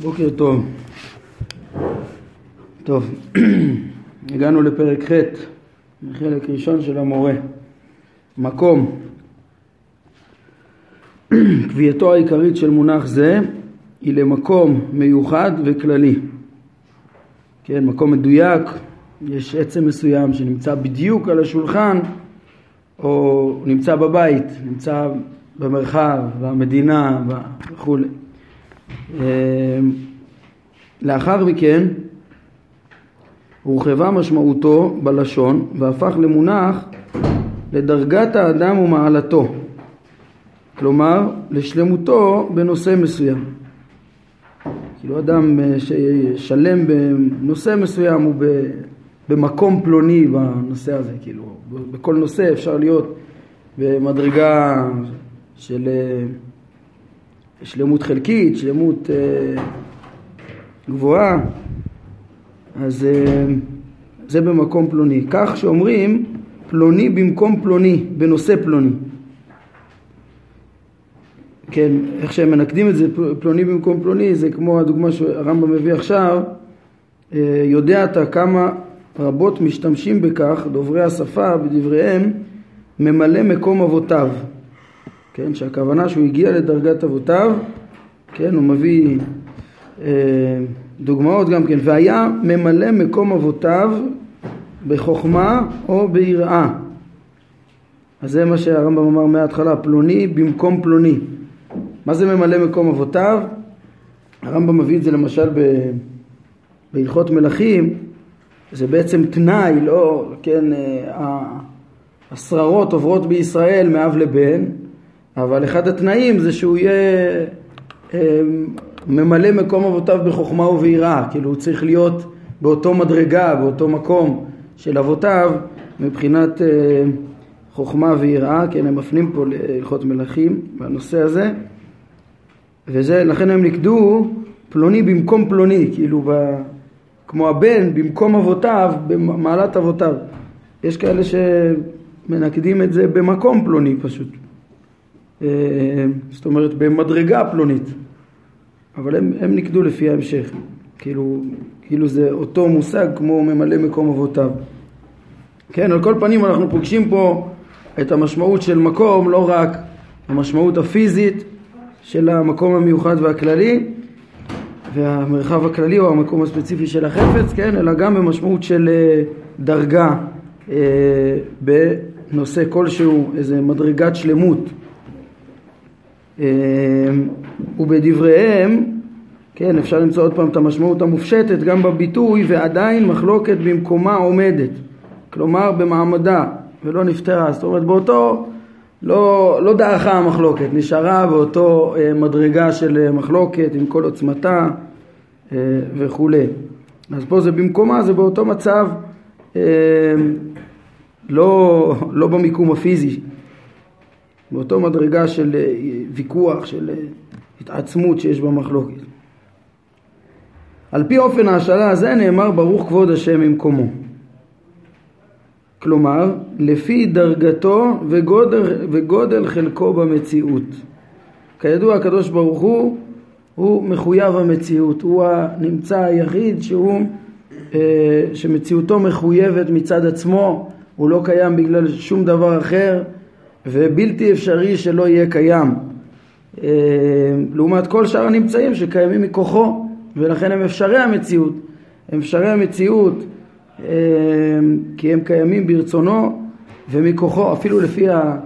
בוקר טוב. טוב, הגענו לפרק ח', חלק ראשון של המורה. מקום. קביעתו העיקרית של מונח זה היא למקום מיוחד וכללי. כן, מקום מדויק, יש עצם מסוים שנמצא בדיוק על השולחן או נמצא בבית, נמצא במרחב, במדינה וכולי. לאחר מכן הורחבה משמעותו בלשון והפך למונח לדרגת האדם ומעלתו, כלומר לשלמותו בנושא מסוים. כאילו אדם ששלם בנושא מסוים הוא במקום פלוני בנושא הזה, כאילו בכל נושא אפשר להיות במדרגה של שלמות חלקית, שלמות אה, גבוהה, אז אה, זה במקום פלוני. כך שאומרים פלוני במקום פלוני, בנושא פלוני. כן, איך שהם מנקדים את זה, פלוני במקום פלוני, זה כמו הדוגמה שהרמב"ם מביא עכשיו, אה, יודע אתה כמה רבות משתמשים בכך, דוברי השפה בדבריהם, ממלא מקום אבותיו. כן, שהכוונה שהוא הגיע לדרגת אבותיו, כן, הוא מביא אה, דוגמאות גם כן, והיה ממלא מקום אבותיו בחוכמה או ביראה. אז זה מה שהרמב"ם אמר מההתחלה, פלוני במקום פלוני. מה זה ממלא מקום אבותיו? הרמב"ם מביא את זה למשל ב... בהלכות מלכים, זה בעצם תנאי, לא, כן, אה, השררות עוברות בישראל מאב לבן, אבל אחד התנאים זה שהוא יהיה אה, ממלא מקום אבותיו בחוכמה וביראה, כאילו הוא צריך להיות באותו מדרגה, באותו מקום של אבותיו מבחינת אה, חוכמה ויראה, כן הם מפנים פה להלכות מלכים בנושא הזה וזה, לכן הם נקדו פלוני במקום פלוני, כאילו ב, כמו הבן במקום אבותיו, במעלת אבותיו. יש כאלה שמנקדים את זה במקום פלוני פשוט. אה, זאת אומרת במדרגה פלונית, אבל הם, הם נקדו לפי ההמשך, כאילו, כאילו זה אותו מושג כמו ממלא מקום אבותיו. כן, על כל פנים אנחנו פוגשים פה את המשמעות של מקום, לא רק המשמעות הפיזית של המקום המיוחד והכללי והמרחב הכללי או המקום הספציפי של החפץ, כן, אלא גם במשמעות של אה, דרגה אה, בנושא כלשהו, איזה מדרגת שלמות. אמ, ובדבריהם, כן, אפשר למצוא עוד פעם את המשמעות המופשטת גם בביטוי ועדיין מחלוקת במקומה עומדת, כלומר במעמדה ולא נפתרה, זאת אומרת באותו, לא, לא דעכה המחלוקת, נשארה באותו אה, מדרגה של אה, מחלוקת עם כל עוצמתה אה, וכולי. אז פה זה במקומה, זה באותו מצב לא, לא במיקום הפיזי באותו מדרגה של אה, ויכוח, של אה, התעצמות שיש במחלוקת. על פי אופן ההשאלה הזה נאמר ברוך כבוד השם ממקומו. כלומר, לפי דרגתו וגודל, וגודל חלקו במציאות. כידוע הקדוש ברוך הוא הוא מחויב המציאות, הוא הנמצא היחיד שהוא, אה, שמציאותו מחויבת מצד עצמו, הוא לא קיים בגלל שום דבר אחר, ובלתי אפשרי שלא יהיה קיים. אה, לעומת כל שאר הנמצאים שקיימים מכוחו ולכן הם אפשרי המציאות. הם אפשרי המציאות אה, כי הם קיימים ברצונו ומכוחו אפילו לפי, ה,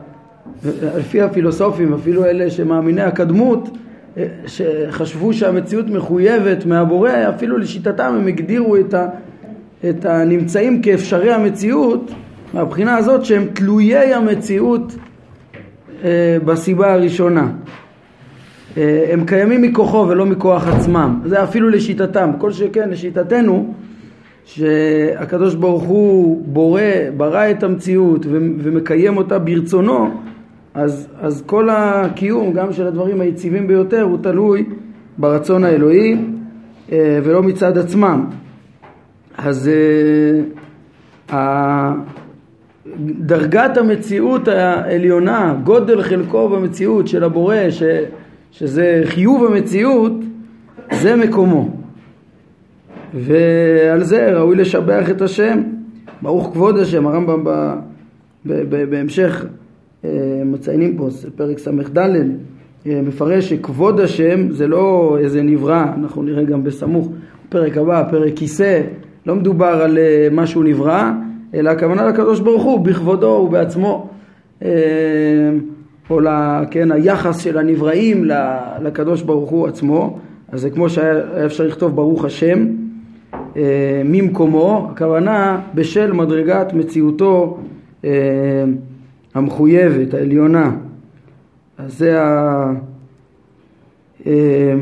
לפי הפילוסופים אפילו אלה שמאמיני הקדמות אה, שחשבו שהמציאות מחויבת מהבורא אפילו לשיטתם הם הגדירו את, ה, את הנמצאים כאפשרי המציאות מהבחינה הזאת שהם תלויי המציאות בסיבה הראשונה. אה, הם קיימים מכוחו ולא מכוח עצמם. זה אפילו לשיטתם. כל שכן לשיטתנו שהקדוש ברוך הוא בורא, ברא את המציאות ומקיים אותה ברצונו, אז, אז כל הקיום, גם של הדברים היציבים ביותר, הוא תלוי ברצון האלוהי אה, ולא מצד עצמם. אז דרגת המציאות העליונה, גודל חלקו במציאות של הבורא, ש, שזה חיוב המציאות, זה מקומו. ועל זה ראוי לשבח את השם. ברוך כבוד השם, הרמב"ם בהמשך אה, מציינים פה, פרק ס"ד, אה, מפרש שכבוד השם זה לא איזה נברא, אנחנו נראה גם בסמוך, פרק הבא, פרק כיסא, לא מדובר על אה, משהו נברא, אלא הכוונה לקדוש ברוך הוא, בכבודו ובעצמו. או כן, היחס של הנבראים לקדוש ברוך הוא עצמו, אז זה כמו שהיה אפשר לכתוב ברוך השם ממקומו, הכוונה בשל מדרגת מציאותו המחויבת, העליונה. אז זה ה... אה,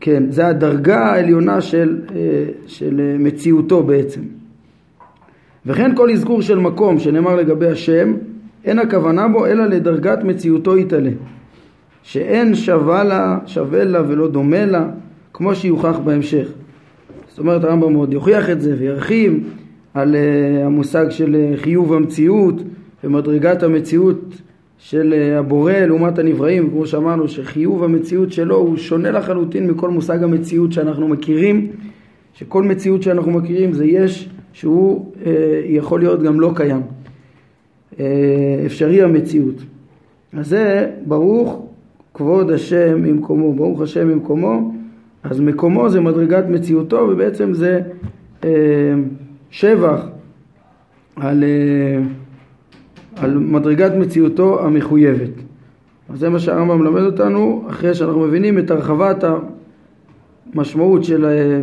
כן, זה הדרגה העליונה של, אה, של מציאותו בעצם. וכן כל אזכור של מקום שנאמר לגבי השם, אין הכוונה בו אלא לדרגת מציאותו יתעלה. שאין שווה לה, שווה לה ולא דומה לה, כמו שיוכח בהמשך. זאת אומרת הרמב"ם מאוד יוכיח את זה וירחיב על uh, המושג של uh, חיוב המציאות ומדרגת המציאות של אה, הבורא לעומת הנבראים, כמו שאמרנו שחיוב המציאות שלו הוא שונה לחלוטין מכל מושג המציאות שאנחנו מכירים, שכל מציאות שאנחנו מכירים זה יש שהוא אה, יכול להיות גם לא קיים, אה, אפשרי המציאות. אז זה ברוך כבוד השם ממקומו, ברוך השם ממקומו, אז מקומו זה מדרגת מציאותו ובעצם זה אה, שבח על אה, על מדרגת מציאותו המחויבת. אז זה מה שהרמב"ם מלמד אותנו אחרי שאנחנו מבינים את הרחבת המשמעות של אה,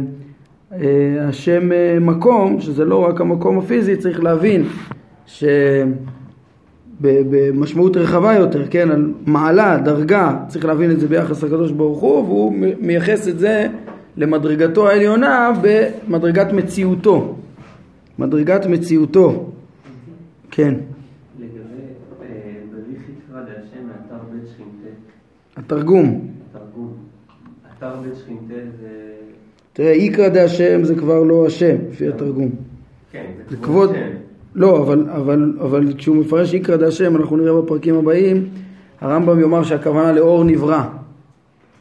השם אה, מקום, שזה לא רק המקום הפיזי, צריך להבין שבמשמעות רחבה יותר, כן, על מעלה, דרגה, צריך להבין את זה ביחס לקדוש ברוך הוא, והוא מייחס את זה למדרגתו העליונה במדרגת מציאותו. מדרגת מציאותו, כן. התרגום. התרגום. אתר בית שכינתה זה... תראה, איקרא דה השם זה כבר לא השם, לפי התרגום. כן, זה כבוד השם. לא, אבל, אבל, אבל כשהוא מפרש איקרא דה השם, אנחנו נראה בפרקים הבאים, הרמב"ם יאמר שהכוונה לאור נברא.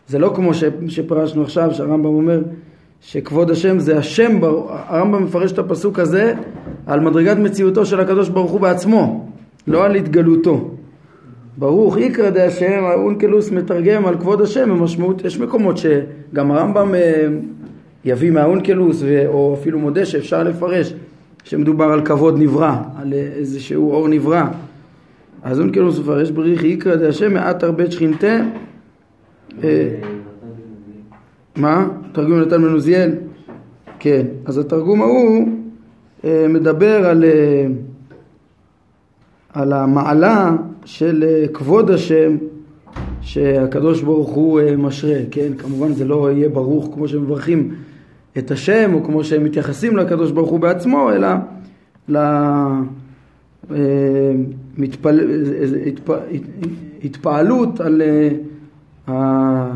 זה לא כמו ש, שפרשנו עכשיו, שהרמב"ם אומר שכבוד השם זה השם, הרמב"ם מפרש את הפסוק הזה על מדרגת מציאותו של הקדוש ברוך הוא בעצמו, לא על התגלותו. ברוך יקרא דה השם, האונקלוס מתרגם על כבוד השם במשמעות, יש מקומות שגם הרמב"ם אה, יביא מהאונקלוס או אפילו מודה שאפשר לפרש שמדובר על כבוד נברא, על איזשהו אור נברא. אז אונקלוס מפרש בריך יקרא דה השם מעט הרבה שכינתה אה, מה? תרגום נתן מנוזיאל? כן, אז התרגום ההוא אה, מדבר על, על המעלה של אה, כבוד השם שהקדוש ברוך הוא אה, משרה, כן? כמובן זה לא יהיה ברוך כמו שמברכים את השם או כמו שהם מתייחסים לקדוש ברוך הוא בעצמו, אלא להתפעלות על אה,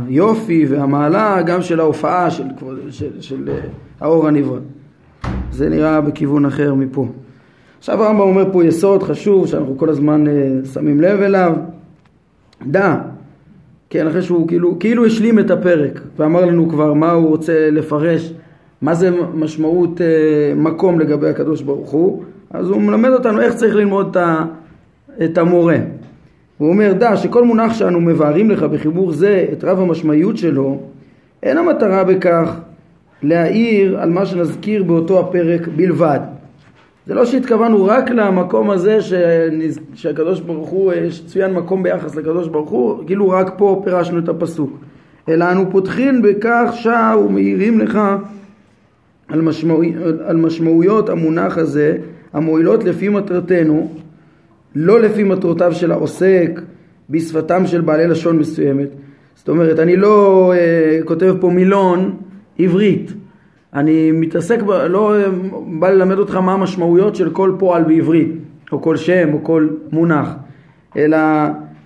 היופי והמעלה גם של ההופעה של, של, של האור הנברא. זה נראה בכיוון אחר מפה. עכשיו הרמב"ם אומר פה יסוד חשוב שאנחנו כל הזמן שמים לב אליו. דע, כן, אחרי שהוא כאילו, כאילו השלים את הפרק ואמר לנו כבר מה הוא רוצה לפרש, מה זה משמעות uh, מקום לגבי הקדוש ברוך הוא, אז הוא מלמד אותנו איך צריך ללמוד את, המורה. הוא אומר, דע שכל מונח שאנו מבארים לך בחיבור זה את רב המשמעיות שלו, אין המטרה בכך להעיר על מה שנזכיר באותו הפרק בלבד. זה לא שהתכוונו רק למקום הזה שהקדוש ברוך הוא, צוין מקום ביחס לקדוש ברוך הוא, כאילו רק פה פירשנו את הפסוק. אלא אנו פותחים בכך שער ומאירים לך על, משמעו, על משמעויות המונח הזה המועילות לפי מטרתנו, לא לפי מטרותיו של העוסק בשפתם של בעלי לשון מסוימת. זאת אומרת, אני לא uh, כותב פה מילון עברית, אני מתעסק, ב, לא בא ללמד אותך מה המשמעויות של כל פועל בעברית, או כל שם, או כל מונח, אלא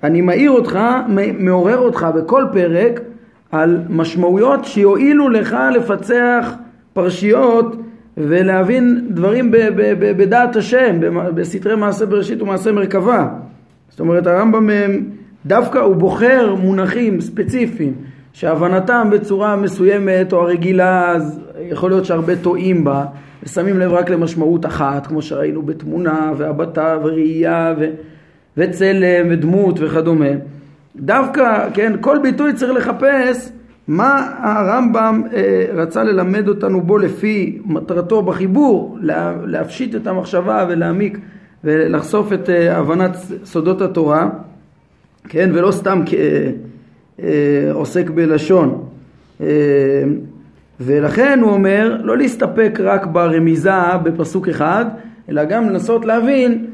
אני מעיר אותך, מעורר אותך בכל פרק על משמעויות שיועילו לך לפצח פרשיות ולהבין דברים בדעת השם, בסתרי מעשה בראשית ומעשה מרכבה. זאת אומרת הרמב"ם דווקא הוא בוחר מונחים ספציפיים שהבנתם בצורה מסוימת או הרגילה, אז יכול להיות שהרבה טועים בה ושמים לב רק למשמעות אחת, כמו שראינו בתמונה והבטה וראייה ו... וצלם ודמות וכדומה. דווקא, כן, כל ביטוי צריך לחפש מה הרמב"ם אה, רצה ללמד אותנו בו לפי מטרתו בחיבור, לה, להפשיט את המחשבה ולהעמיק ולחשוף את אה, הבנת סודות התורה, כן, ולא סתם אה, אה, עוסק בלשון. אה, ולכן הוא אומר לא להסתפק רק ברמיזה בפסוק אחד, אלא גם לנסות להבין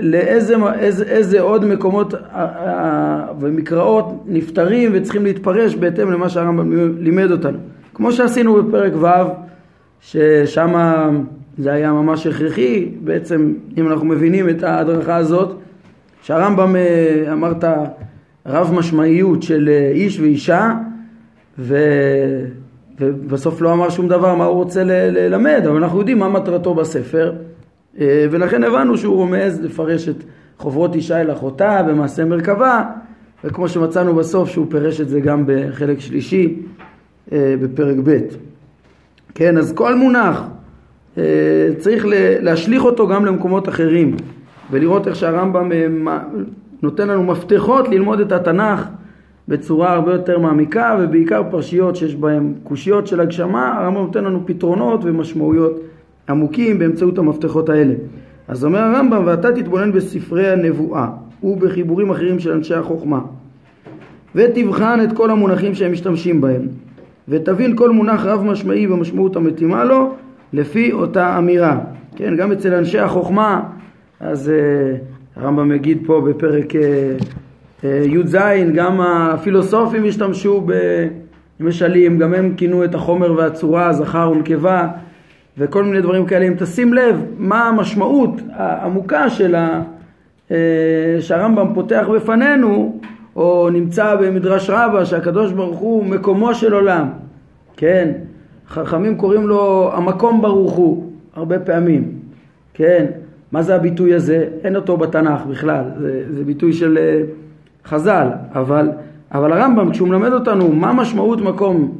לאיזה איזה, איזה עוד מקומות אה, אה, ומקראות נפטרים וצריכים להתפרש בהתאם למה שהרמב"ם לימד אותנו. כמו שעשינו בפרק ו', ששם זה היה ממש הכרחי, בעצם אם אנחנו מבינים את ההדרכה הזאת, שהרמב"ם אמרת רב משמעיות של איש ואישה ו... ובסוף לא אמר שום דבר מה הוא רוצה ללמד, אבל אנחנו יודעים מה מטרתו בספר אה, ולכן הבנו שהוא רומז לפרש את חוברות אישה אל אחותה במעשה מרכבה וכמו שמצאנו בסוף שהוא פירש את זה גם בחלק שלישי אה, בפרק ב'. כן, אז כל מונח אה, צריך להשליך אותו גם למקומות אחרים ולראות איך שהרמב"ם נותן לנו מפתחות ללמוד את התנ"ך בצורה הרבה יותר מעמיקה ובעיקר פרשיות שיש בהן קושיות של הגשמה, הרמב"ם נותן לנו פתרונות ומשמעויות עמוקים באמצעות המפתחות האלה. אז אומר הרמב"ם, ואתה תתבונן בספרי הנבואה ובחיבורים אחרים של אנשי החוכמה ותבחן את כל המונחים שהם משתמשים בהם ותבין כל מונח רב משמעי במשמעות המתאימה לו לפי אותה אמירה. כן, גם אצל אנשי החוכמה, אז uh, הרמב"ם יגיד פה בפרק uh, uh, י"ז, גם הפילוסופים השתמשו במשלים, גם הם כינו את החומר והצורה זכר ונקבה וכל מיני דברים כאלה. אם תשים לב מה המשמעות העמוקה של ה... אה, שהרמב"ם פותח בפנינו, או נמצא במדרש רבה שהקדוש ברוך הוא מקומו של עולם, כן? חכמים קוראים לו המקום ברוך הוא, הרבה פעמים, כן? מה זה הביטוי הזה? אין אותו בתנ"ך בכלל, זה, זה ביטוי של אה, חז"ל, אבל, אבל הרמב"ם כשהוא מלמד אותנו מה משמעות מקום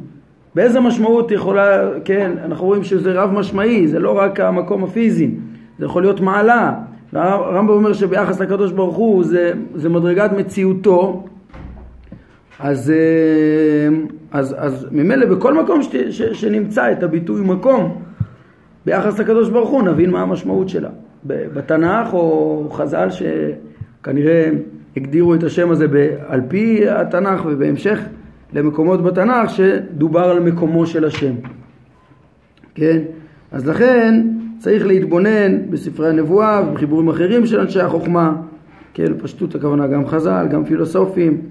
באיזה משמעות יכולה, כן, אנחנו רואים שזה רב משמעי, זה לא רק המקום הפיזי, זה יכול להיות מעלה. הרמב"ם אומר שביחס לקדוש ברוך הוא זה, זה מדרגת מציאותו, אז, אה, אז, אז ממילא בכל מקום ש, ש, שנמצא את הביטוי מקום ביחס לקדוש ברוך הוא נבין מה המשמעות שלה. בתנ"ך או חז"ל שכנראה הגדירו את השם הזה על פי התנ"ך ובהמשך למקומות בתנ"ך שדובר על מקומו של השם. כן? אז לכן צריך להתבונן בספרי הנבואה ובחיבורים אחרים של אנשי החוכמה, כן, פשטות הכוונה גם חז"ל, גם פילוסופים,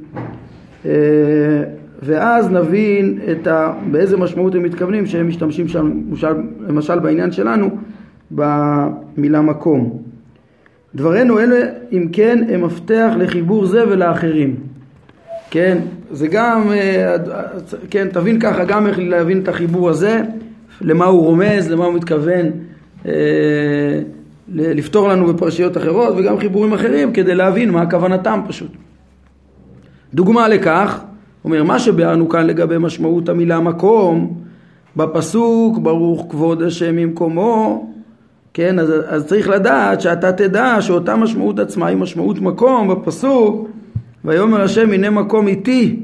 אה, ואז נבין את ה... באיזה משמעות הם מתכוונים שהם משתמשים שם, למשל, בעניין שלנו, במילה מקום. דברינו אלה, אם כן, הם מפתח לחיבור זה ולאחרים. כן, זה גם, אה, כן, תבין ככה גם איך להבין את החיבור הזה, למה הוא רומז, למה הוא מתכוון אה, לפתור לנו בפרשיות אחרות וגם חיבורים אחרים כדי להבין מה כוונתם פשוט. דוגמה לכך, אומר מה שביארנו כאן לגבי משמעות המילה מקום, בפסוק ברוך כבוד השם ממקומו, כן, אז, אז צריך לדעת שאתה תדע שאותה משמעות עצמה היא משמעות מקום בפסוק ויאמר השם הנה מקום איתי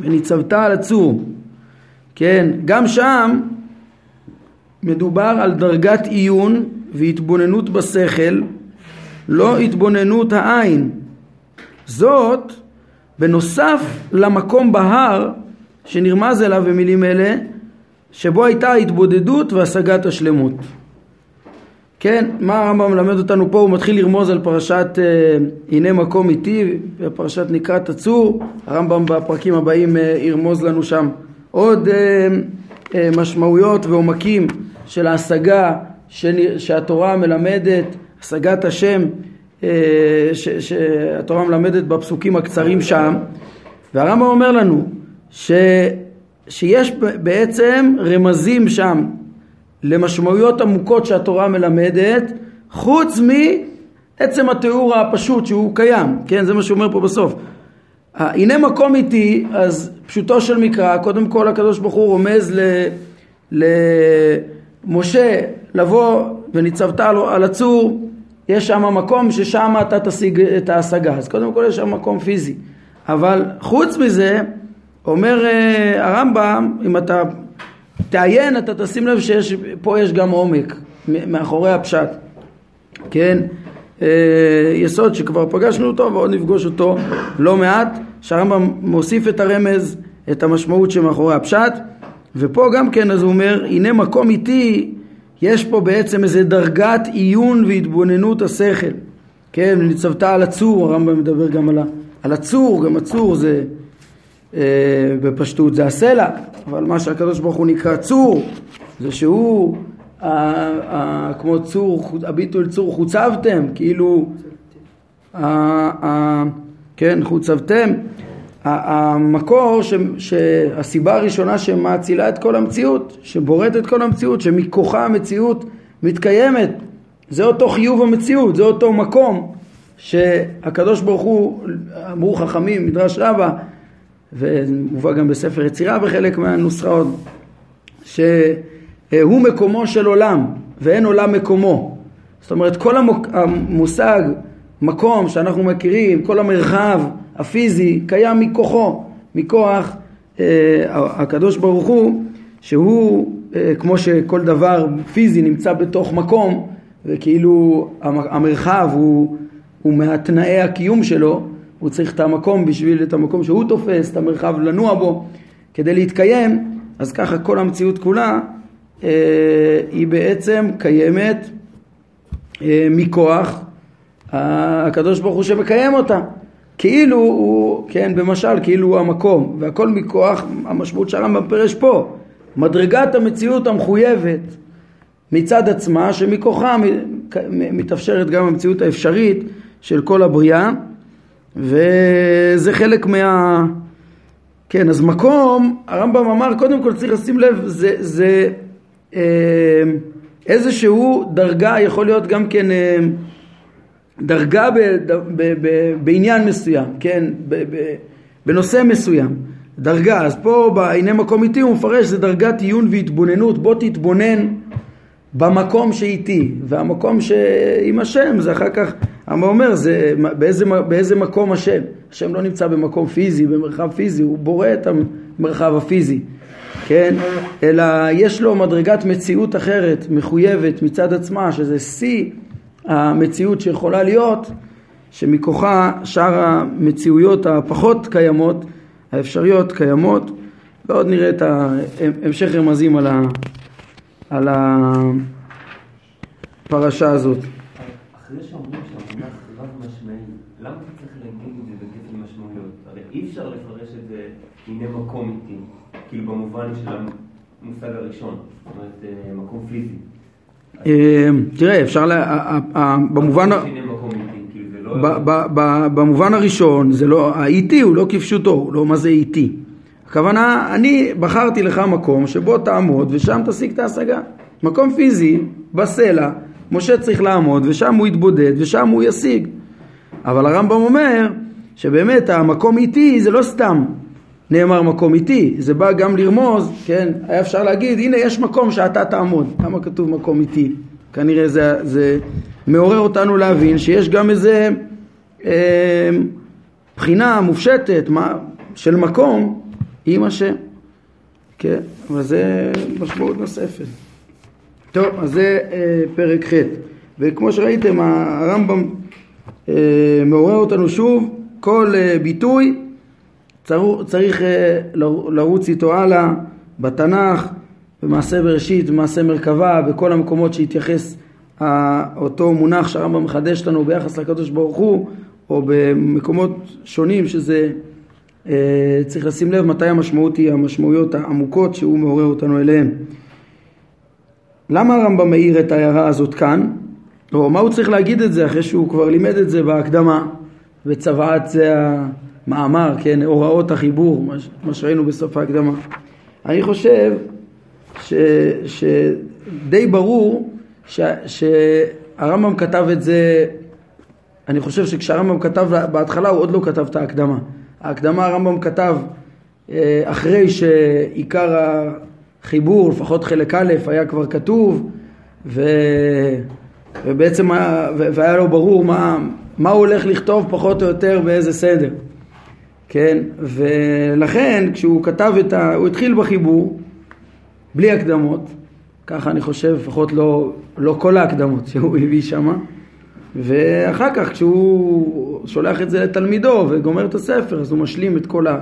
וניצבת על הצור. כן גם שם מדובר על דרגת עיון והתבוננות בשכל לא התבוננות העין. זאת בנוסף למקום בהר שנרמז אליו במילים אלה שבו הייתה ההתבודדות והשגת השלמות כן, מה הרמב"ם מלמד אותנו פה? הוא מתחיל לרמוז על פרשת אה, הנה מקום איתי, פרשת נקרת הצור, הרמב"ם בפרקים הבאים אה, ירמוז לנו שם עוד אה, משמעויות ועומקים של ההשגה שהתורה מלמדת, השגת השם שהתורה מלמדת בפסוקים הקצרים שם, והרמב"ם אומר לנו ש, שיש בעצם רמזים שם למשמעויות עמוקות שהתורה מלמדת, חוץ מעצם התיאור הפשוט שהוא קיים, כן, זה מה שהוא אומר פה בסוף. הנה מקום איתי, אז פשוטו של מקרא, קודם כל הקדוש ברוך הוא רומז למשה לבוא וניצבת על הצור, יש שם מקום ששם אתה תשיג את ההשגה, אז קודם כל יש שם מקום פיזי, אבל חוץ מזה, אומר אה, הרמב"ם, אם אתה תעיין אתה תשים לב שפה יש גם עומק מאחורי הפשט, כן? אה, יסוד שכבר פגשנו אותו ועוד נפגוש אותו לא מעט, שהרמב"ם מוסיף את הרמז, את המשמעות שמאחורי הפשט, ופה גם כן אז הוא אומר, הנה מקום איתי, יש פה בעצם איזה דרגת עיון והתבוננות השכל, כן, ניצבת על הצור, הרמב"ם מדבר גם על, על הצור, גם הצור זה בפשטות זה הסלע, אבל מה שהקדוש ברוך הוא נקרא צור, זה שהוא כמו צור, הביטול צור חוצבתם, כאילו, כן, חוצבתם, המקור, שהסיבה הראשונה שמאצילה את כל המציאות, שבוראת את כל המציאות, שמכוחה המציאות מתקיימת, זה אותו חיוב המציאות, זה אותו מקום שהקדוש ברוך הוא, אמרו חכמים, מדרש רבה, ומובא גם בספר יצירה בחלק מהנוסחאות, ש... אה, הוא מקומו של עולם ואין עולם מקומו. זאת אומרת כל המושג מקום שאנחנו מכירים, כל המרחב הפיזי קיים מכוחו, מכוח אה, הקדוש ברוך הוא שהוא אה, כמו שכל דבר פיזי נמצא בתוך מקום וכאילו המרחב הוא, הוא מהתנאי הקיום שלו הוא צריך את המקום בשביל את המקום שהוא תופס, את המרחב לנוע בו כדי להתקיים אז ככה כל המציאות כולה אה, היא בעצם קיימת אה, מכוח הקדוש ברוך הוא שמקיים אותה. כאילו הוא, כן, במשל, כאילו הוא המקום, והכל מכוח המשמעות שהרמב"ם פירש פה. מדרגת המציאות המחויבת מצד עצמה, שמכוחה מתאפשרת גם המציאות האפשרית של כל הבריאה, וזה חלק מה... כן, אז מקום, הרמב"ם אמר, קודם כל צריך לשים לב, זה, זה אמ, איזשהו דרגה, יכול להיות גם כן אמ, דרגה ב, ב, ב, ב, בעניין מסוים, כן, ב, ב, בנושא מסוים, דרגה, אז פה בעיני מקום איתי הוא מפרש זה דרגת עיון והתבוננות, בוא תתבונן במקום שאיתי, והמקום שעם השם זה אחר כך, הרמב"ם אומר זה באיזה, באיזה מקום השם, השם לא נמצא במקום פיזי, במרחב פיזי, הוא בורא את המרחב הפיזי כן? אלא יש לו מדרגת מציאות אחרת, מחויבת מצד עצמה, שזה שיא המציאות שיכולה להיות, שמכוחה שאר המציאויות הפחות קיימות, האפשריות קיימות, ועוד נראה את המשך רמזים על, ה, על הפרשה הזאת. אחרי שאומרים שהמונח רב משמעי, למה צריך להגיד את זה בכפל משמעויות? הרי אי אפשר לפרש את זה הנה מקום איתי. כאילו במובן של המושג הראשון, זאת אומרת אה, מקום פיזי. אה, תראה, אפשר, ל... במובן, כאילו, לא- במובן הראשון, זה לא, האיטי הוא לא כפשוטו, הוא לא מה זה איטי. הכוונה, אני בחרתי לך מקום שבו תעמוד ושם תשיג את ההשגה. מקום פיזי, בסלע, משה צריך לעמוד ושם הוא יתבודד ושם הוא ישיג. אבל הרמב"ם אומר שבאמת המקום איטי זה לא סתם, נאמר מקום איתי, זה בא גם לרמוז, כן, היה אפשר להגיד, הנה יש מקום שאתה תעמוד, למה כתוב מקום איתי? כנראה זה, זה מעורר אותנו להבין שיש גם איזה אה, בחינה מופשטת מה, של מקום עם השם, כן, אבל זה משמעות נוספת. טוב, אז זה אה, פרק ח' וכמו שראיתם הרמב"ם אה, מעורר אותנו שוב, כל אה, ביטוי צריך אה, לרוץ איתו הלאה. בתנ"ך, במעשה בראשית, במעשה מרכבה, בכל המקומות שהתייחס אותו מונח שהרמב"ם מחדש לנו ביחס לקדוש ברוך הוא, או במקומות שונים שזה אה, צריך לשים לב מתי המשמעות היא המשמעויות העמוקות שהוא מעורר אותנו אליהן. למה הרמב"ם מאיר את ההערה הזאת כאן? או מה הוא צריך להגיד את זה אחרי שהוא כבר לימד את זה בהקדמה וצבעת זה מאמר, כן, הוראות החיבור, מה שראינו בסוף ההקדמה. אני חושב ש, שדי ברור ש, שהרמב"ם כתב את זה, אני חושב שכשהרמב"ם כתב בהתחלה הוא עוד לא כתב את ההקדמה, ההקדמה הרמב"ם כתב אה, אחרי שעיקר החיבור, לפחות חלק א', היה כבר כתוב, ו... ובעצם והיה לו ברור מה, מה הוא הולך לכתוב פחות או יותר באיזה סדר. כן, ולכן כשהוא כתב את ה... הוא התחיל בחיבור בלי הקדמות, ככה אני חושב, לפחות לא, לא כל ההקדמות שהוא הביא שמה, ואחר כך כשהוא שולח את זה לתלמידו וגומר את הספר אז הוא משלים את כל, ה...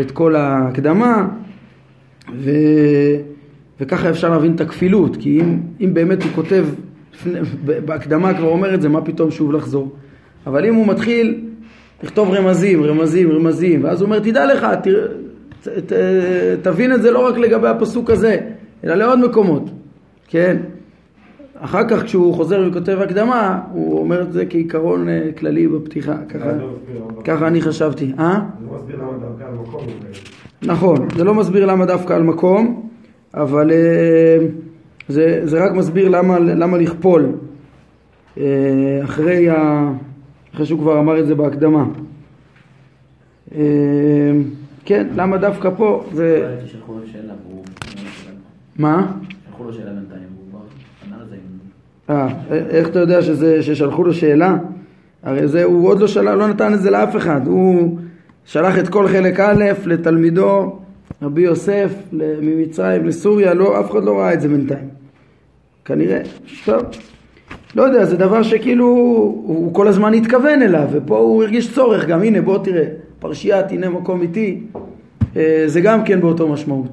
את כל ההקדמה ו... וככה אפשר להבין את הכפילות, כי אם, אם באמת הוא כותב, בהקדמה כבר אומר את זה, מה פתאום שוב לחזור? אבל אם הוא מתחיל לכתוב רמזים, רמזים, רמזים, ואז הוא אומר, תדע לך, ת, ת, ת, תבין את זה לא רק לגבי הפסוק הזה, אלא לעוד מקומות, כן? אחר כך כשהוא חוזר וכותב הקדמה, הוא אומר את זה כעיקרון אה, כללי בפתיחה, ככה, לא ככה אני חשבתי. אה? זה לא מסביר למה דווקא על מקום. נכון, זה לא מסביר למה דווקא על מקום, אבל אה, זה, זה רק מסביר למה, למה לכפול אה, אחרי, ה, אחרי שהוא כבר אמר את זה בהקדמה. כן, למה דווקא פה זה... מה? שלחו לו שאלה בינתיים, הוא ענה לזה אה, איך אתה יודע ששלחו לו שאלה? הרי זה, הוא עוד לא שלח, לא נתן את זה לאף אחד, הוא שלח את כל חלק א' לתלמידו רבי יוסף ממצרים לסוריה, לא, אף אחד לא ראה את זה בינתיים. כנראה, טוב, לא יודע, זה דבר שכאילו הוא כל הזמן התכוון אליו, ופה הוא הרגיש צורך, גם הנה בוא תראה, פרשיית הנה מקום איתי, אה, זה גם כן באותו משמעות.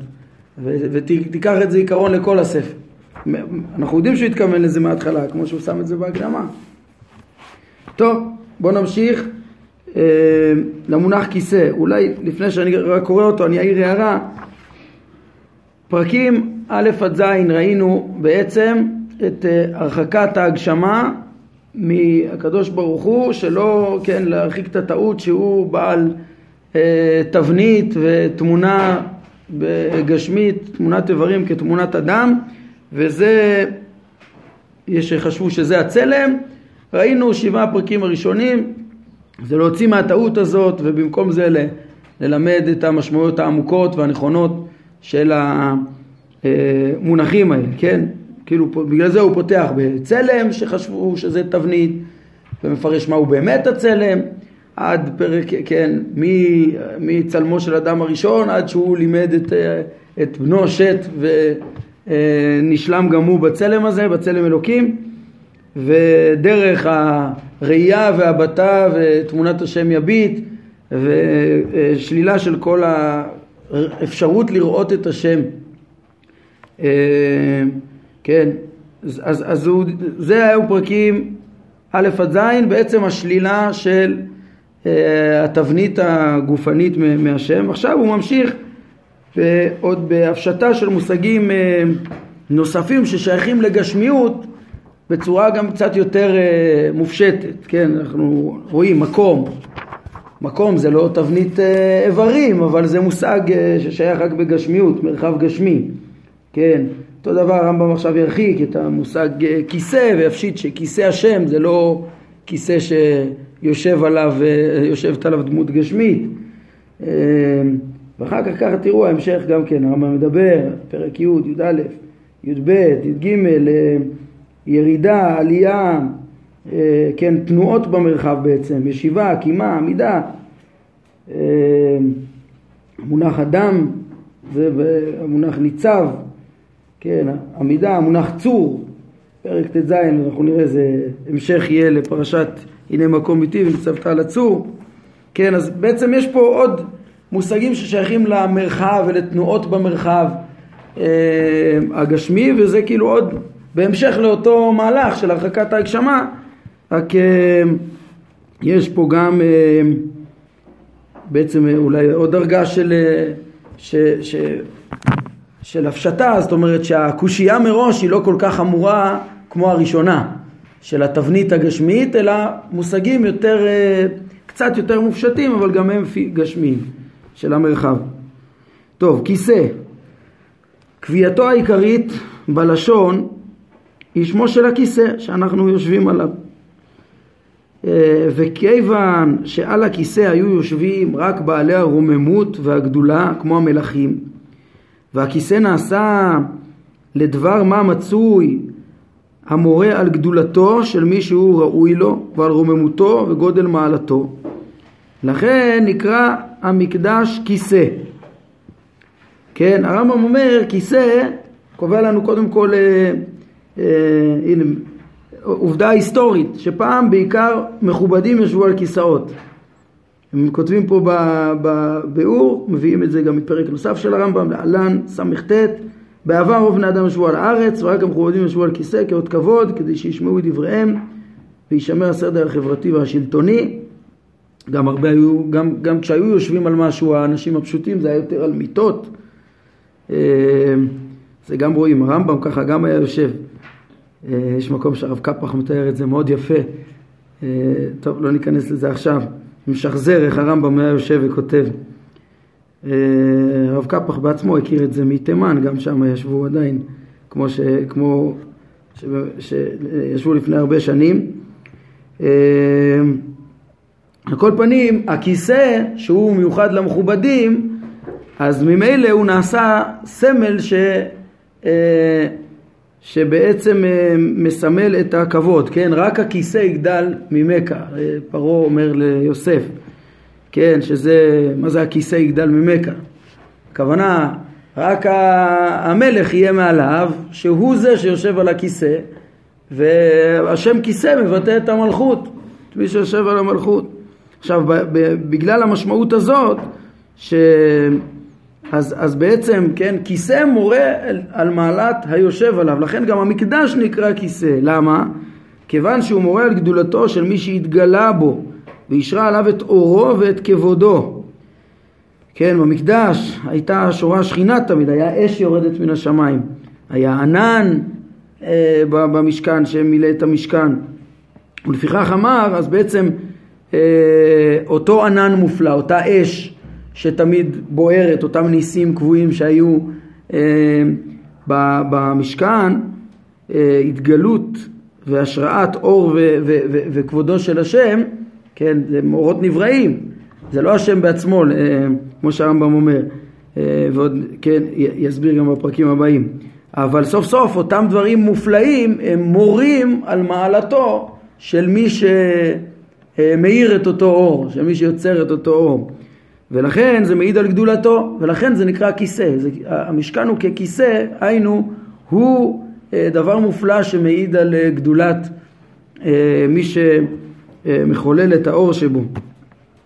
ותיקח את זה עיקרון לכל הספר. אנחנו יודעים שהוא התכוון לזה מההתחלה, כמו שהוא שם את זה בהקדמה. טוב, בואו נמשיך למונח כיסא. אולי לפני שאני רק קורא אותו אני אעיר הערה. פרקים א' עד ז' ראינו בעצם את אה, הרחקת ההגשמה מהקדוש ברוך הוא, שלא, כן, להרחיק את הטעות שהוא בעל אה, תבנית ותמונה גשמית, תמונת איברים כתמונת אדם, וזה, יש שחשבו שזה הצלם, ראינו שבעה פרקים הראשונים, זה להוציא מהטעות הזאת ובמקום זה ללמד את המשמעויות העמוקות והנכונות של המונחים האלה, כן? כאילו בגלל זה הוא פותח בצלם שחשבו שזה תבנית ומפרש מהו באמת הצלם עד פרק, כן, מצלמו של אדם הראשון עד שהוא לימד את, את בנו שת ונשלם גם הוא בצלם הזה, בצלם אלוקים ודרך הראייה והבטה ותמונת השם יביט ושלילה של כל האפשרות לראות את השם כן, אז, אז, אז הוא, זה היו פרקים א' עד ז', בעצם השלילה של אה, התבנית הגופנית מהשם. עכשיו הוא ממשיך עוד בהפשטה של מושגים אה, נוספים ששייכים לגשמיות בצורה גם קצת יותר אה, מופשטת, כן, אנחנו רואים מקום, מקום זה לא תבנית איברים, אבל זה מושג ששייך רק בגשמיות, מרחב גשמי, כן, אותו דבר הרמב"ם עכשיו ירחיק את המושג כיסא ויפשיט שכיסא השם זה לא כיסא שיושב עליו, יושבת עליו דמות גשמית. ואחר כך ככה תראו ההמשך גם כן, הרמב"ם מדבר, פרק י', י"א, י"ב, י"ג, ירידה, עלייה, כן, תנועות במרחב בעצם, ישיבה, קימה, עמידה, המונח אדם, זה המונח ניצב, כן, עמידה, המונח צור, פרק ט"ז, אנחנו נראה איזה המשך יהיה לפרשת הנה מקום איתי וניצבת על הצור, כן, אז בעצם יש פה עוד מושגים ששייכים למרחב ולתנועות במרחב אה, הגשמי, וזה כאילו עוד בהמשך לאותו מהלך של הרחקת ההגשמה, רק אה, יש פה גם אה, בעצם אולי עוד דרגה של, אה, ש, ש, של הפשטה, זאת אומרת שהקושייה מראש היא לא כל כך חמורה כמו הראשונה של התבנית הגשמית, אלא מושגים יותר, אה, קצת יותר מופשטים, אבל גם הם גשמיים של המרחב. טוב, כיסא. קביעתו העיקרית בלשון היא שמו של הכיסא שאנחנו יושבים עליו. אה, וכיוון שעל הכיסא היו יושבים רק בעלי הרוממות והגדולה כמו המלכים והכיסא נעשה לדבר מה מצוי המורה על גדולתו של מי שהוא ראוי לו ועל רוממותו וגודל מעלתו לכן נקרא המקדש כיסא כן הרמב"ם אומר כיסא קובע לנו קודם כל אה, הנה עובדה היסטורית, שפעם בעיקר מכובדים ישבו על כיסאות. הם כותבים פה בביאור, מביאים את זה גם מפרק נוסף של הרמב"ם, להלן ס"ט, בעבר רוב בני אדם ישבו על הארץ, ורק המכובדים ישבו על כיסא כאות כבוד, כדי שישמעו את דבריהם וישמר הסדר החברתי והשלטוני. גם הרבה היו, גם, גם כשהיו יושבים על משהו, האנשים הפשוטים זה היה יותר על מיטות. אה, זה גם רואים, הרמב"ם ככה גם היה יושב. אה, יש מקום שהרב קפח מתאר את זה מאוד יפה. אה, טוב, לא ניכנס לזה עכשיו. משחזר איך הרמב"ם היה יושב וכותב. אה, הרב קפח בעצמו הכיר את זה מתימן, גם שם ישבו עדיין, כמו, ש, כמו ש, שישבו לפני הרבה שנים. על כל פנים, הכיסא שהוא מיוחד למכובדים, אז ממילא הוא נעשה סמל ש... שבעצם אה, מסמל את הכבוד, כן? רק הכיסא יגדל ממכה, אה, פרעה אומר ליוסף, כן? שזה, מה זה הכיסא יגדל ממכה? הכוונה, רק המלך יהיה מעליו, שהוא זה שיושב על הכיסא, והשם כיסא מבטא את המלכות, את מי שיושב על המלכות. עכשיו, בגלל המשמעות הזאת, ש... אז, אז בעצם, כן, כיסא מורה על, על מעלת היושב עליו, לכן גם המקדש נקרא כיסא. למה? כיוון שהוא מורה על גדולתו של מי שהתגלה בו ואישרה עליו את אורו ואת כבודו. כן, במקדש הייתה שורה שכינה תמיד, היה אש יורדת מן השמיים, היה ענן אה, במשכן שמילא את המשכן. ולפיכך אמר, אז בעצם אה, אותו ענן מופלא, אותה אש שתמיד בוערת, אותם ניסים קבועים שהיו אה, במשכן, אה, התגלות והשראת אור ו- ו- ו- וכבודו של השם, כן, זה מאורות נבראים, זה לא השם בעצמו, אה, כמו שהרמב"ם אומר, אה, ועוד, כן, יסביר גם בפרקים הבאים. אבל סוף סוף אותם דברים מופלאים הם מורים על מעלתו של מי שמאיר את אותו אור, של מי שיוצר את אותו אור. ולכן זה מעיד על גדולתו, ולכן זה נקרא כיסא. זה, המשכן הוא ככיסא, היינו, הוא אה, דבר מופלא שמעיד על אה, גדולת אה, מי שמחולל את האור שבו.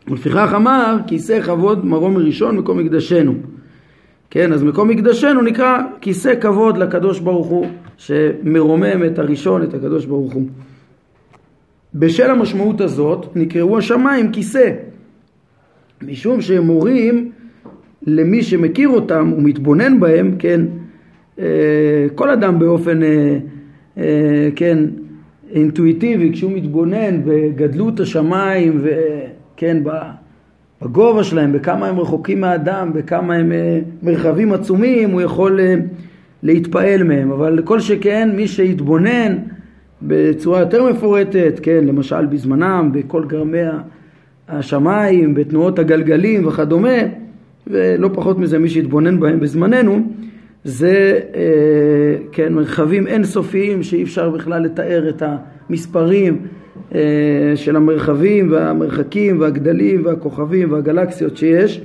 ולפיכך אמר, כיסא כבוד מרום מראשון מקום מקדשנו. כן, אז מקום מקדשנו נקרא כיסא כבוד לקדוש ברוך הוא, שמרומם את הראשון, את הקדוש ברוך הוא. בשל המשמעות הזאת נקראו השמיים כיסא. משום שהם מורים למי שמכיר אותם ומתבונן בהם, כן, אה, כל אדם באופן, אה, אה, כן, אינטואיטיבי, כשהוא מתבונן בגדלות השמיים וכן, בגובה שלהם, בכמה הם רחוקים מהאדם, בכמה הם מרחבים עצומים, הוא יכול להתפעל מהם, אבל כל שכן מי שיתבונן בצורה יותר מפורטת, כן, למשל בזמנם, בכל גרמי השמיים, בתנועות הגלגלים וכדומה, ולא פחות מזה מי שהתבונן בהם בזמננו, זה אה, כן, מרחבים אינסופיים שאי אפשר בכלל לתאר את המספרים אה, של המרחבים והמרחקים והגדלים והכוכבים והגלקסיות שיש,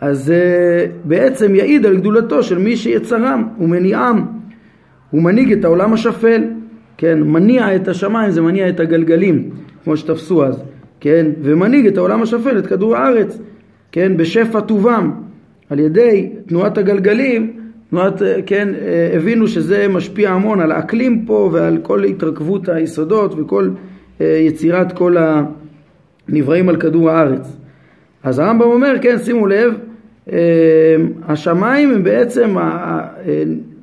אז אה, בעצם יעיד על גדולתו של מי שיצרם ומניעם. הוא מנהיג את העולם השפל, כן, מניע את השמיים זה מניע את הגלגלים, כמו שתפסו אז. כן, ומנהיג את העולם השפל, את כדור הארץ, כן, בשפע טובם, על ידי תנועת הגלגלים, תנועת, כן, הבינו שזה משפיע המון על האקלים פה ועל כל התרכבות היסודות וכל יצירת כל הנבראים על כדור הארץ. אז הרמב"ם אומר, כן, שימו לב, השמיים הם בעצם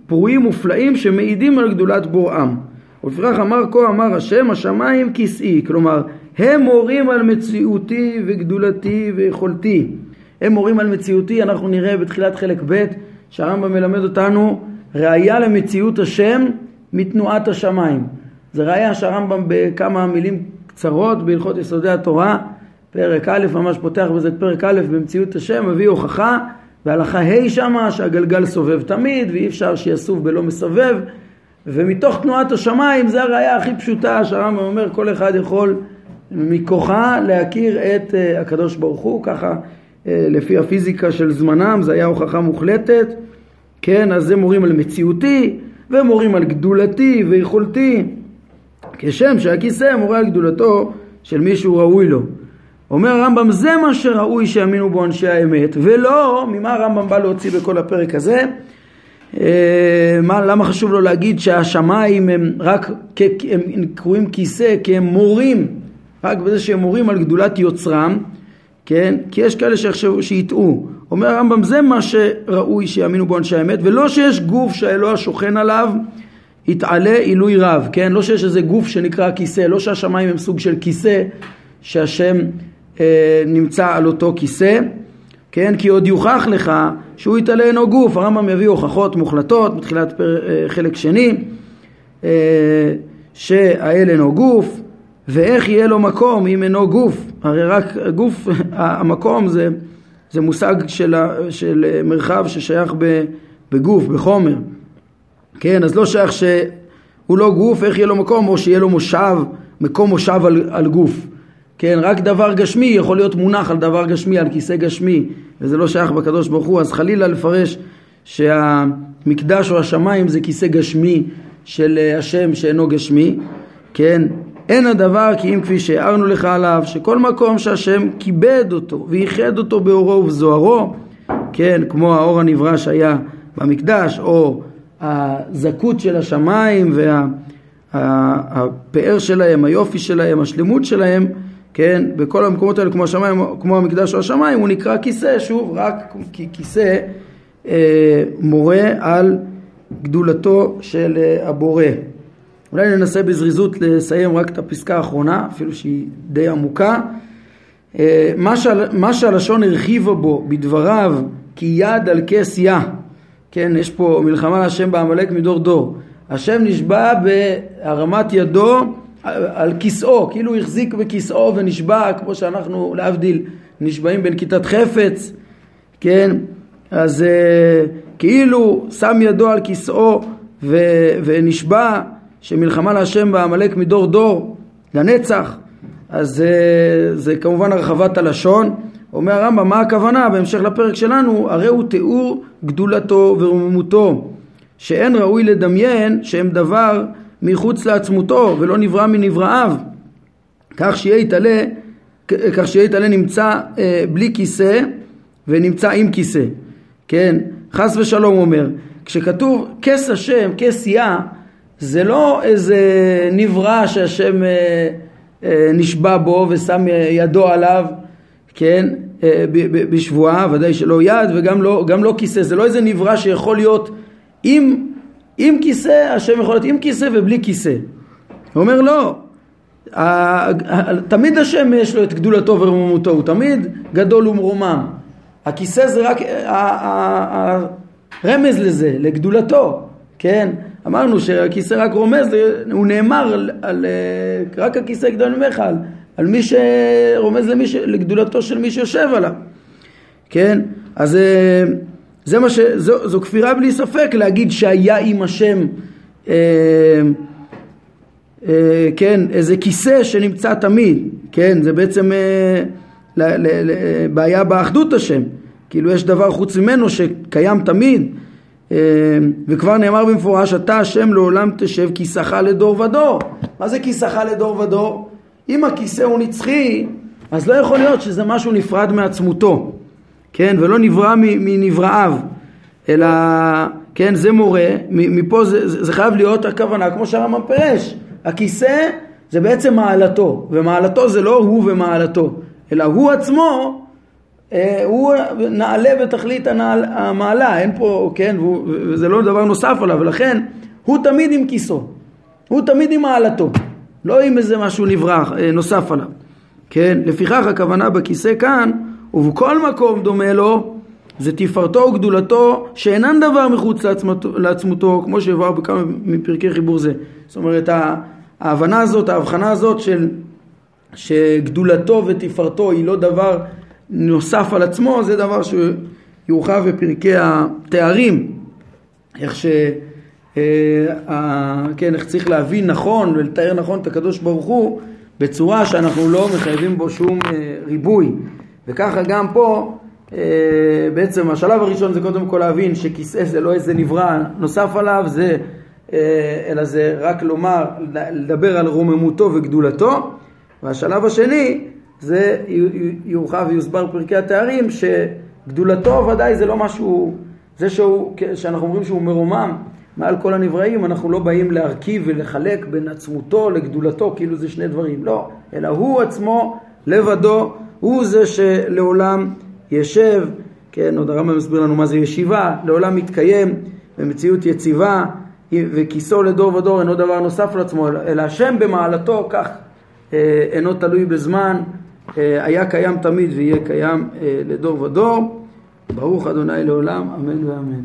פרועים מופלאים שמעידים על גדולת בוראם. ולפיכך אמר כה אמר השם השמיים כסאי, כלומר הם מורים על מציאותי וגדולתי ויכולתי. הם מורים על מציאותי, אנחנו נראה בתחילת חלק ב' שהרמב"ם מלמד אותנו ראיה למציאות השם מתנועת השמיים. זה ראיה שהרמב"ם בכמה מילים קצרות בהלכות יסודי התורה, פרק א', ממש פותח בזה את פרק א' במציאות השם, מביא הוכחה, והלכה ה' שמה שהגלגל סובב תמיד ואי אפשר שיסוב בלא מסובב, ומתוך תנועת השמיים זה הראייה הכי פשוטה שהרמב"ם אומר כל אחד יכול מכוחה להכיר את uh, הקדוש ברוך הוא, ככה uh, לפי הפיזיקה של זמנם, זה היה הוכחה מוחלטת, כן, אז זה מורים על מציאותי, ומורים על גדולתי ויכולתי, כשם שהכיסא מורה על גדולתו של מישהו ראוי לו. אומר הרמב"ם זה מה שראוי שיאמינו בו אנשי האמת ולא ממה הרמב"ם בא להוציא בכל הפרק הזה? אה, מה, למה חשוב לו להגיד שהשמיים הם רק הם קרויים כיסא כי הם מורים רק בזה שהם מורים על גדולת יוצרם כן? כי יש כאלה שיחשבו שיטעו. אומר הרמב"ם זה מה שראוי שיאמינו בו אנשי האמת ולא שיש גוף שהאלוה השוכן עליו יתעלה עילוי רב כן? לא שיש איזה גוף שנקרא כיסא לא שהשמיים הם סוג של כיסא שהשם אה, נמצא על אותו כיסא, כן? כי עוד יוכח לך שהוא יתעלה אינו גוף, הרמב"ם יביא הוכחות מוחלטות בתחילת פר, אה, חלק שני, אה, שהאל אינו גוף, ואיך יהיה לו מקום אם אינו גוף, הרי רק גוף, המקום זה, זה מושג של, של מרחב ששייך בגוף, בחומר, כן? אז לא שייך שהוא לא גוף, איך יהיה לו מקום, או שיהיה לו מושב, מקום מושב על, על גוף. כן, רק דבר גשמי יכול להיות מונח על דבר גשמי, על כיסא גשמי, וזה לא שייך בקדוש ברוך הוא, אז חלילה לפרש שהמקדש או השמיים זה כיסא גשמי של אה, השם שאינו גשמי, כן, אין הדבר כי אם כפי שהערנו לך עליו, שכל מקום שהשם כיבד אותו וייחד אותו באורו ובזוהרו, כן, כמו האור הנברא שהיה במקדש, או הזכות של השמיים והפאר שלהם, היופי שלהם, השלמות שלהם, כן, בכל המקומות האלה כמו השמיים, כמו המקדש או השמיים, הוא נקרא כיסא, שוב, רק כי כיסא אה, מורה על גדולתו של אה, הבורא. אולי ננסה בזריזות לסיים רק את הפסקה האחרונה, אפילו שהיא די עמוקה. אה, מה, שעל, מה שהלשון הרחיבה בו בדבריו כי יד על כס יה, כן, יש פה מלחמה להשם בעמלק מדור דור. השם נשבע בהרמת ידו על כיסאו, כאילו הוא החזיק בכיסאו ונשבע, כמו שאנחנו להבדיל נשבעים בנקיטת חפץ, כן? אז uh, כאילו שם ידו על כיסאו ו- ונשבע שמלחמה להשם בעמלק מדור דור לנצח, אז uh, זה כמובן הרחבת הלשון. אומר הרמב"ם, מה הכוונה? בהמשך לפרק שלנו, הרי הוא תיאור גדולתו ורוממותו, שאין ראוי לדמיין שהם דבר מחוץ לעצמותו ולא נברא מנבראיו כך שיהיה יתעלה כך שיהיה יתעלה נמצא אה, בלי כיסא ונמצא עם כיסא כן חס ושלום אומר כשכתוב כס השם כס יה זה לא איזה נברא שהשם אה, אה, נשבע בו ושם ידו עליו כן אה, בשבועה ודאי שלא יד וגם לא, לא כיסא זה לא איזה נברא שיכול להיות עם עם כיסא, השם יכול להיות עם כיסא ובלי כיסא. הוא אומר לא, תמיד השם יש לו את גדולתו ורוממותו, הוא תמיד גדול ומרומם. הכיסא זה רק הרמז לזה, לגדולתו, כן? אמרנו שהכיסא רק רומז, הוא נאמר על, על רק הכיסא גדול ממך, על, על מי שרומז למי ש, לגדולתו של מי שיושב עליו, כן? אז זה מה ש... זו, זו כפירה בלי ספק להגיד שהיה עם השם אה, אה, כן, איזה כיסא שנמצא תמיד, כן, זה בעצם אה, ל, ל, ל, בעיה באחדות השם, כאילו יש דבר חוץ ממנו שקיים תמיד. אה, וכבר נאמר במפורש אתה השם לעולם תשב כיסאך לדור ודור מה זה כיסאך לדור ודור? אם הכיסא הוא נצחי אז לא יכול להיות שזה משהו נפרד מעצמותו כן, ולא נברא מנבראיו, אלא, כן, זה מורה, מפה זה, זה, חייב להיות הכוונה, כמו שהרמב"ם פירש, הכיסא זה בעצם מעלתו, ומעלתו זה לא הוא ומעלתו, אלא הוא עצמו, אה, הוא נעלה בתכלית הנעל, המעלה, אין פה, כן, והוא, וזה לא דבר נוסף עליו, ולכן הוא תמיד עם כיסו, הוא תמיד עם מעלתו, לא עם איזה משהו נברח, אה, נוסף עליו, כן, לפיכך הכוונה בכיסא כאן ובכל מקום דומה לו זה תפארתו וגדולתו שאינן דבר מחוץ לעצמתו, לעצמותו כמו שהבהר בכמה מפרקי חיבור זה. זאת אומרת ההבנה הזאת, ההבחנה הזאת של שגדולתו ותפארתו היא לא דבר נוסף על עצמו, זה דבר שיורחב בפרקי התארים, איך ש... אה, כן, איך צריך להבין נכון ולתאר נכון את הקדוש ברוך הוא בצורה שאנחנו לא מחייבים בו שום אה, ריבוי. וככה גם פה, אה, בעצם השלב הראשון זה קודם כל להבין שכיסא זה לא איזה נברא נוסף עליו, זה, אלא זה רק לומר, לדבר על רוממותו וגדולתו. והשלב השני זה יורחב ויוסבר פרקי התארים שגדולתו ודאי זה לא משהו, זה שהוא, שאנחנו אומרים שהוא מרומם מעל כל הנבראים, אנחנו לא באים להרכיב ולחלק בין עצמותו לגדולתו, כאילו זה שני דברים, לא, אלא הוא עצמו לבדו, הוא זה שלעולם ישב, כן, עוד הרמב"ם מסביר לנו מה זה ישיבה, לעולם מתקיים במציאות יציבה, וכיסו לדור ודור אינו דבר נוסף לעצמו, אלא השם במעלתו כך אה, אינו תלוי בזמן, היה קיים תמיד ויהיה קיים אה, לדור ודור. ברוך אדוני לעולם, אמן ואמן.